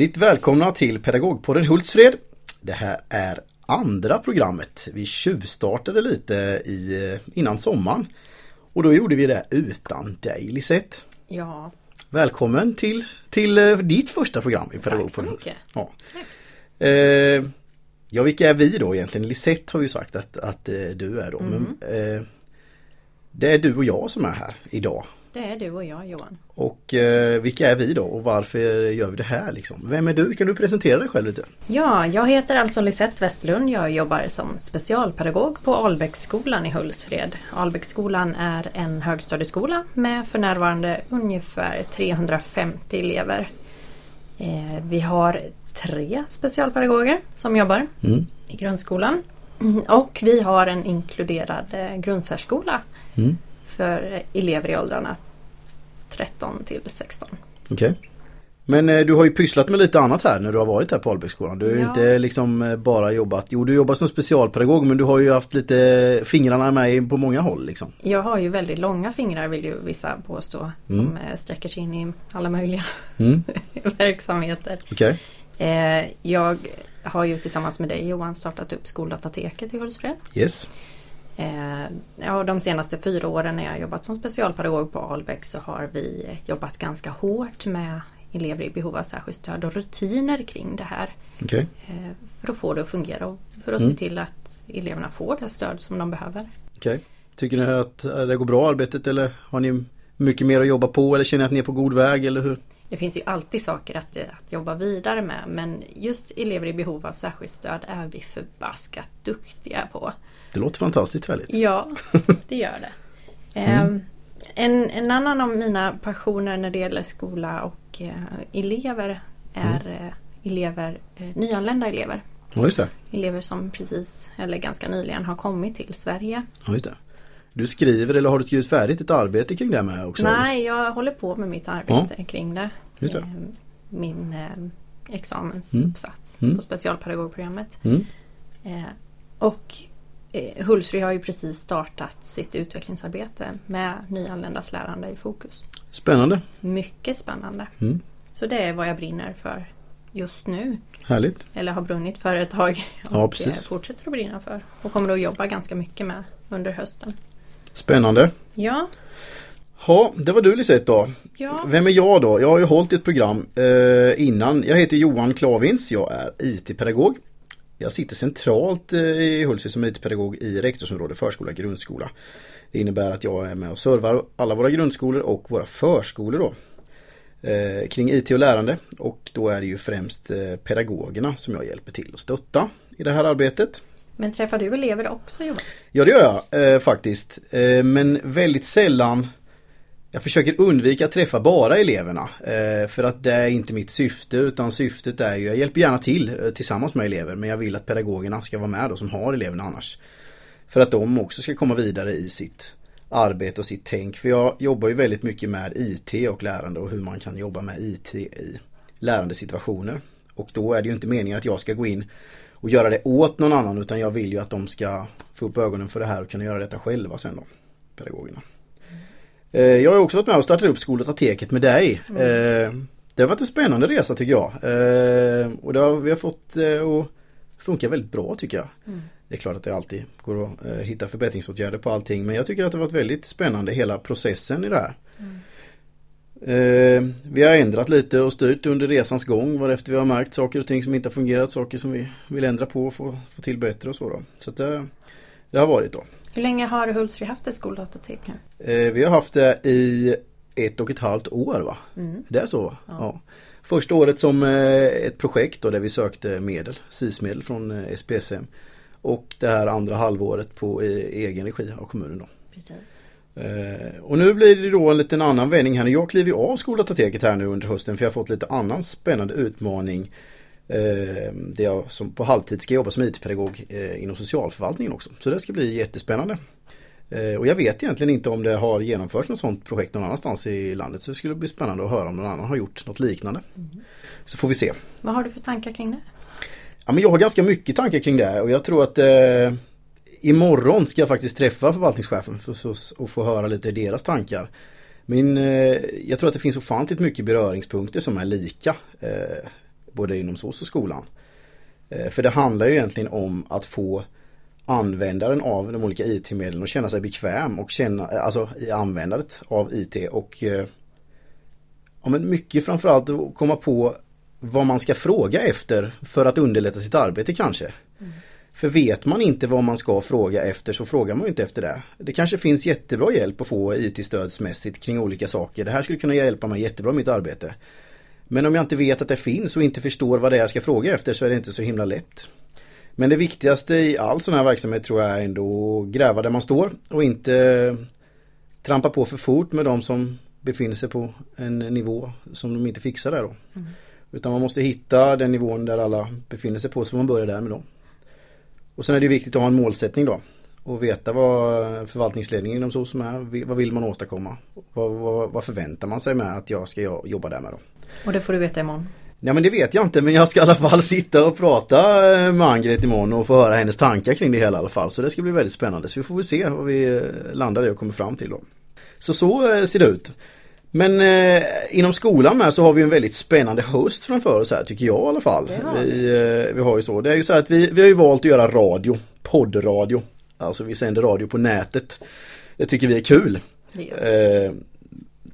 Hjärtligt välkomna till Pedagogpodden Hultsfred. Det här är andra programmet. Vi tjuvstartade lite i, innan sommaren. Och då gjorde vi det utan dig Lisette. Ja. Välkommen till, till eh, ditt första program i Pedagogpodden. Tack så mycket. Ja. Eh, ja, vilka är vi då egentligen? Lisette har ju sagt att, att eh, du är då. Men, Mm. eh, det är du och jag som är här idag. Det är du och jag Johan. Och eh, vilka är vi då och varför gör vi det här liksom? Vem är du? Kan du presentera dig själv lite? Ja, jag heter alltså Lisette Westlund. Jag jobbar som specialpedagog på Albäcksskolan i Hultsfred. Albäcksskolan är en högstadieskola med för närvarande ungefär 350 elever. Eh, vi har tre specialpedagoger som jobbar Mm. i grundskolan. Och vi har en inkluderad eh, grundsärskola Mm. För elever i åldrarna 13 till 16. Okej. Men eh, du har ju pysslat med lite annat här när du har varit här på Albäcksskolan. Du har ju Ja. inte liksom eh, bara jobbat, jo du jobbar som specialpedagog men du har ju haft lite fingrarna med på många håll liksom. Jag har ju väldigt långa fingrar vill ju vissa påstå. Som Mm. eh, sträcker sig in i alla möjliga Mm. verksamheter. Eh, jag har ju tillsammans med dig Johan startat upp Skoldatateket i Hultsfred. Yes. Eh, ja, de senaste fyra åren när jag har jobbat som specialpedagog på Albeck så har vi jobbat ganska hårt med elever i behov av särskilt stöd och rutiner kring det här. Okej. Eh, för att få det att fungera och för att Mm. se till att eleverna får det stöd som de behöver. Okej. Tycker ni att eh, det går bra arbetet eller har ni mycket mer att jobba på eller känner ni att ni är på god väg eller hur? Det finns ju alltid saker att, att jobba vidare med men just elever i behov av särskilt stöd är vi förbaskat duktiga på. Det låter fantastiskt härligt. Ja, det gör det. Ehm, en, en annan av mina passioner när det gäller skola och eh, elever är eh, elever, eh, nyanlända elever. Ja just det. Elever som precis eller ganska nyligen har kommit till Sverige. Ja, just det. Du skriver eller har du skrivit färdigt ett arbete kring det med också? eller? Nej, jag håller på med mitt arbete kring det. Just det. Ehm, Min examensuppsats Mm. på specialpedagogprogrammet. Mm. Och eh, Hultsfred har ju precis startat sitt utvecklingsarbete med nyanländas lärande i fokus. Spännande. Mycket spännande. Mm. Så det är vad jag brinner för just nu. Härligt. Eller har brunnit för ett tag. Ja, Och precis. eh, fortsätter att brinna för. Och kommer att jobba ganska mycket med under hösten. Spännande. Ja, Ja, det var du Lisette då. ja. Vem är jag då? Jag har ju hållit ett program eh, innan. Jag heter Johan Klavins. Jag är IT-pedagog. Jag sitter centralt eh, i Hultsfred som IT-pedagog i rektorsområde förskola grundskola. Det innebär att jag är med och servar alla våra grundskolor och våra förskolor då. Eh, kring IT och lärande och då är det ju främst eh, pedagogerna som jag hjälper till att stötta i det här arbetet. Men träffar du elever också Johan? Ja det gör jag eh, faktiskt. Eh, men väldigt sällan jag försöker undvika att träffa bara eleverna. Eh, för att det är inte mitt syfte utan syftet är ju, jag hjälper gärna till eh, tillsammans med elever men jag vill att pedagogerna ska vara med då som har eleverna annars. För att de också ska komma vidare i sitt arbete och sitt tänk. För jag jobbar ju väldigt mycket med IT och lärande och hur man kan jobba med IT i lärandesituationer. Och då är det ju inte meningen att jag ska gå in och göra det åt någon annan utan jag vill ju att de ska få upp ögonen för det här och kunna göra detta själva sen då, pedagogerna. Eh, Jag har också varit med och startat upp Skoldatateket med dig. Eh, Det har varit en spännande resa tycker jag. Eh, Och det har, vi har fått att funka väldigt bra tycker jag. Mm. Det är klart att det alltid går att hitta förbättringsåtgärder på allting men jag tycker att det har varit väldigt spännande hela processen i det här. Eh, vi har ändrat lite och styrt under resans gång varefter vi har märkt saker och ting som inte har fungerat, saker som vi vill ändra på och få, få till bättre och så då. Så det, det har varit då. Hur länge har Hultsfred haft ett skoldatatek nu? Eh, vi har haft det i ett och ett halvt år va? Mm. Det är så? Ja. Ja. Första året som eh, ett projekt då, där vi sökte medel, SIS-medel från eh, SPSM. Och det här andra halvåret på eh, egen regi av kommunen då. Precis. Eh, och nu blir det då en liten annan vändning här. Jag kliver av Skoldatateket här nu under hösten för jag har fått lite annan spännande utmaning. Eh, där jag som på halvtid ska jobba som IT-pedagog eh, inom socialförvaltningen också. Så det ska bli jättespännande. Eh, och jag vet egentligen inte om det har genomförts något sådant projekt någon annanstans i landet. Så det skulle bli spännande att höra om någon annan har gjort något liknande. Så får vi se. Vad har du för tankar kring det? Ja, men jag har ganska mycket tankar kring det och jag tror att eh, imorgon ska jag faktiskt träffa förvaltningschefen för, så, och få höra lite deras tankar. Men eh, jag tror att det finns ofantligt mycket beröringspunkter som är lika. Eh, både inom SOS och skolan. Eh, för det handlar ju egentligen om att få användaren av de olika IT-medlen att känna sig bekväm och känna, alltså i användandet av IT och ja, men mycket framförallt att komma på vad man ska fråga efter för att underlätta sitt arbete kanske. Mm. För vet man inte vad man ska fråga efter så frågar man inte efter det. Det kanske finns jättebra hjälp att få IT-stödsmässigt kring olika saker. Det här skulle kunna hjälpa mig jättebra i mitt arbete. Men om jag inte vet att det finns och inte förstår vad det är jag ska fråga efter så är det inte så himla lätt. Men det viktigaste i all sån här verksamhet tror jag är ändå att gräva där man står och inte trampa på för fort med de som befinner sig på en nivå som de inte fixar där då. Mm. Utan man måste hitta den nivån där alla befinner sig på så man börjar där med dem. Och sen är det viktigt att ha en målsättning då. Och veta vad förvaltningsledningen inom SOS är. Vad vill man åstadkomma? Vad, vad, vad, förväntar man sig med att jag ska jobba där med då? Och det får du veta imorgon? Nej men det vet jag inte men jag ska i alla fall sitta och prata eh, med Angret imorgon och få höra hennes tankar kring det hela i alla fall. Så det ska bli väldigt spännande. Så vi får väl se vad vi eh, landar i och kommer fram till då. Så så eh, ser det ut. Men eh, inom skolan med så har vi en väldigt spännande höst framför oss här tycker jag i alla fall. Vi, eh, vi har ju så. Det är ju så att vi, vi har ju valt att göra radio, poddradio. Alltså vi sänder radio på nätet. Det tycker vi är kul. Eh,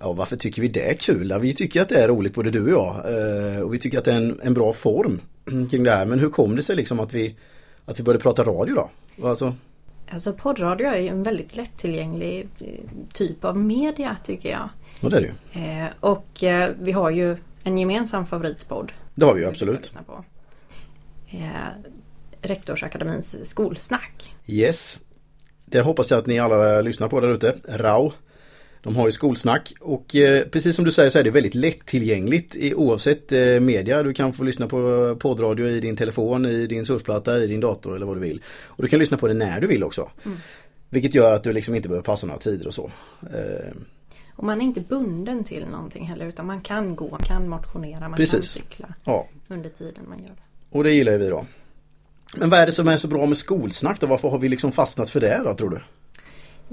ja varför tycker vi det är kul? vi tycker att det är roligt både du och jag. Eh, och vi tycker att det är en, en bra form kring det här. Men hur kom det sig liksom att vi, att vi började prata radio då? Alltså, Alltså poddradio är ju en väldigt lättillgänglig eh, typ av media tycker jag. Ja det är det ju. Eh, och eh, vi har ju en gemensam favoritpodd. Det har vi ju absolut. Eh, Rektorsakademins skolsnack. Yes. Det hoppas jag att ni alla lyssnar på där ute. RAU. De har ju skolsnack och eh, precis som du säger så är det väldigt lättillgängligt i, oavsett eh, media. Du kan få lyssna på poddradio i din telefon, i din surfplatta, i din dator eller vad du vill. Och du kan lyssna på det när du vill också. Mm. Vilket gör att du liksom inte behöver passa några tider och så. Eh, och man är inte bunden till någonting heller utan man kan gå, man kan motionera, man Precis. kan cykla ja. under tiden man gör det. Och det gillar vi då. Men vad är det som är så bra med skolsnack då? Varför har vi liksom fastnat för det då tror du?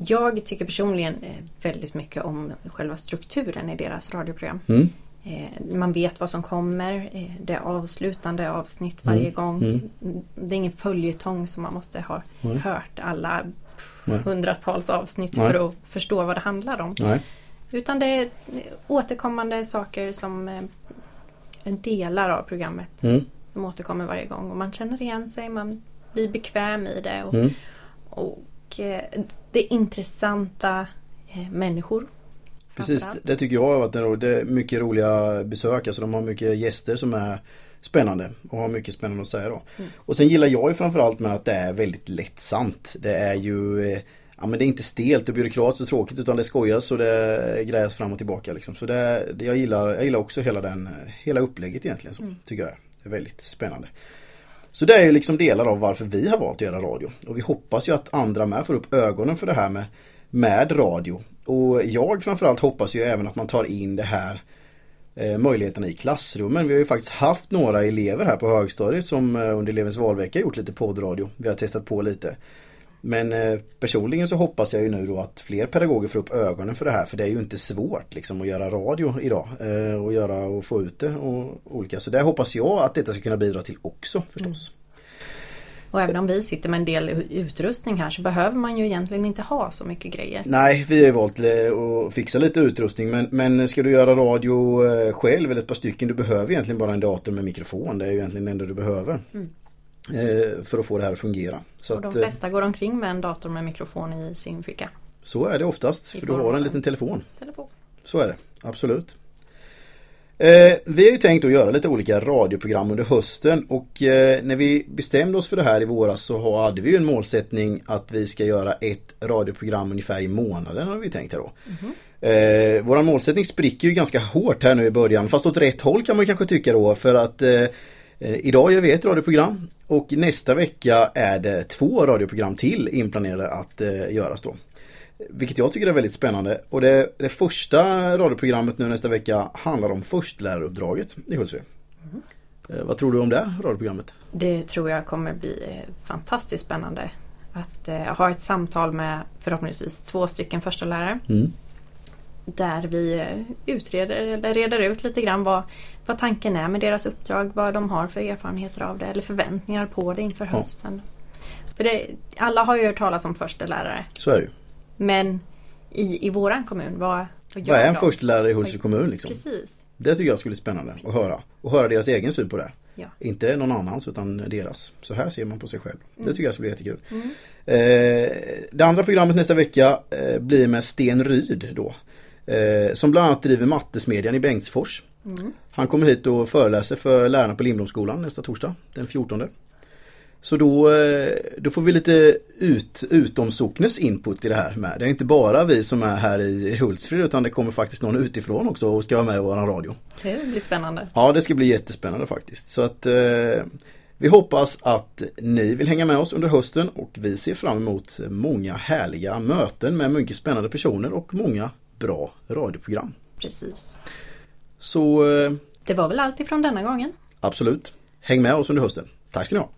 Jag tycker personligen väldigt mycket om själva strukturen i deras radioprogram. Mm. Eh, man vet vad som kommer. Eh, det är avslutande avsnitt varje mm. gång. Mm. Det är ingen följetong som man måste ha hört alla hundratals avsnitt Nej. för att förstå vad det handlar om. Nej. Utan det är återkommande saker som eh, delar av programmet. Mm. Som återkommer varje gång och man känner igen sig, man blir bekväm i det. Och, mm. och eh, det är intressanta eh, människor. Precis, det tycker jag har varit en rolig, det är mycket roliga besök. Alltså de har mycket gäster som är spännande och har mycket spännande att säga då. Mm. Och sen gillar jag ju framförallt med att det är väldigt lättsamt. Det är ju ja, men det är inte stelt och byråkratiskt och tråkigt utan det skojas och det grejas fram och tillbaka. Liksom. Så det, det, jag, gillar, jag gillar också hela, den, hela upplägget egentligen. Så, mm. Tycker jag är väldigt spännande. Så det är ju liksom delar av varför vi har valt att göra radio. Och vi hoppas ju att andra med får upp ögonen för det här med, med radio. Och jag framförallt hoppas ju även att man tar in det här eh, möjligheterna i klassrummen. Vi har ju faktiskt haft några elever här på högstadiet som eh, under elevens valvecka gjort lite poddradio. Vi har testat på lite. Men eh, personligen så hoppas jag ju nu då att fler pedagoger får upp ögonen för det här för det är ju inte svårt liksom att göra radio idag eh, och göra och få ut det och olika. Så det hoppas jag att detta ska kunna bidra till också förstås. Mm. Och även om vi sitter med en del utrustning här så behöver man ju egentligen inte ha så mycket grejer. Nej, vi har valt att fixa lite utrustning men, men ska du göra radio eh, själv eller ett par stycken du behöver egentligen bara en dator med mikrofon. Det är ju egentligen det enda du behöver. Mm. Eh, för att få det här att fungera. Så och de att, eh, flesta går omkring med en dator med mikrofon i sin ficka. Så är det oftast, för du har en liten telefon. telefon. Så är det, absolut. Eh, vi har ju tänkt att göra lite olika radioprogram under hösten och eh, när vi bestämde oss för det här i våras så hade vi ju en målsättning att vi ska göra ett radioprogram ungefär i månaden har vi tänkt här då. Mm -hmm. eh, våran målsättning spricker ju ganska hårt här nu i början fast åt rätt håll kan man kanske tycka då för att Eh, idag gör vi ett radioprogram och nästa vecka är det två radioprogram till inplanerade att eh, göras då. Vilket jag tycker är väldigt spännande och det, det första radioprogrammet nu nästa vecka handlar om förstläraruppdraget i Hultsfred. Mm. Eh, vad tror du om det radioprogrammet? Det tror jag kommer bli fantastiskt spännande. Att ha ett samtal med förhoppningsvis två stycken första lärare. Mm. Där vi utreder eller reder ut lite grann vad, vad tanken är med deras uppdrag, vad de har för erfarenheter av det eller förväntningar på det inför hösten. För det, alla har ju hört talas om förstelärare. Så är det. Men i, i våran kommun, vad, vad gör Vad är en de? förstelärare i Hultsfred kommun liksom? Precis. Det tycker jag skulle bli spännande att höra. Och höra deras egen syn på det. Ja. Inte någon annans utan deras. Så här ser man på sig själv. Det tycker jag skulle bli jättekul. Mm. Eh, det andra programmet nästa vecka eh, blir med Sten Ryd då. Eh, som bland annat driver Mattesmedjan i Bengtsfors. Mm. Han kommer hit och föreläser för lärarna på Lindblomsskolan nästa torsdag, den 14. Så då, eh, då får vi lite ut, utomsocknes input i det här med. Det är inte bara vi som är här i Hultsfred utan det kommer faktiskt någon utifrån också och ska vara med i våran radio. Det blir spännande. Ja, det ska bli jättespännande faktiskt. Så att eh, vi hoppas att ni vill hänga med oss under hösten och vi ser fram emot många härliga möten med mycket spännande personer och många bra radioprogram. Precis. Så eh, Det var väl allt ifrån denna gången. absolut, häng med oss under hösten. Tack ska ni ha!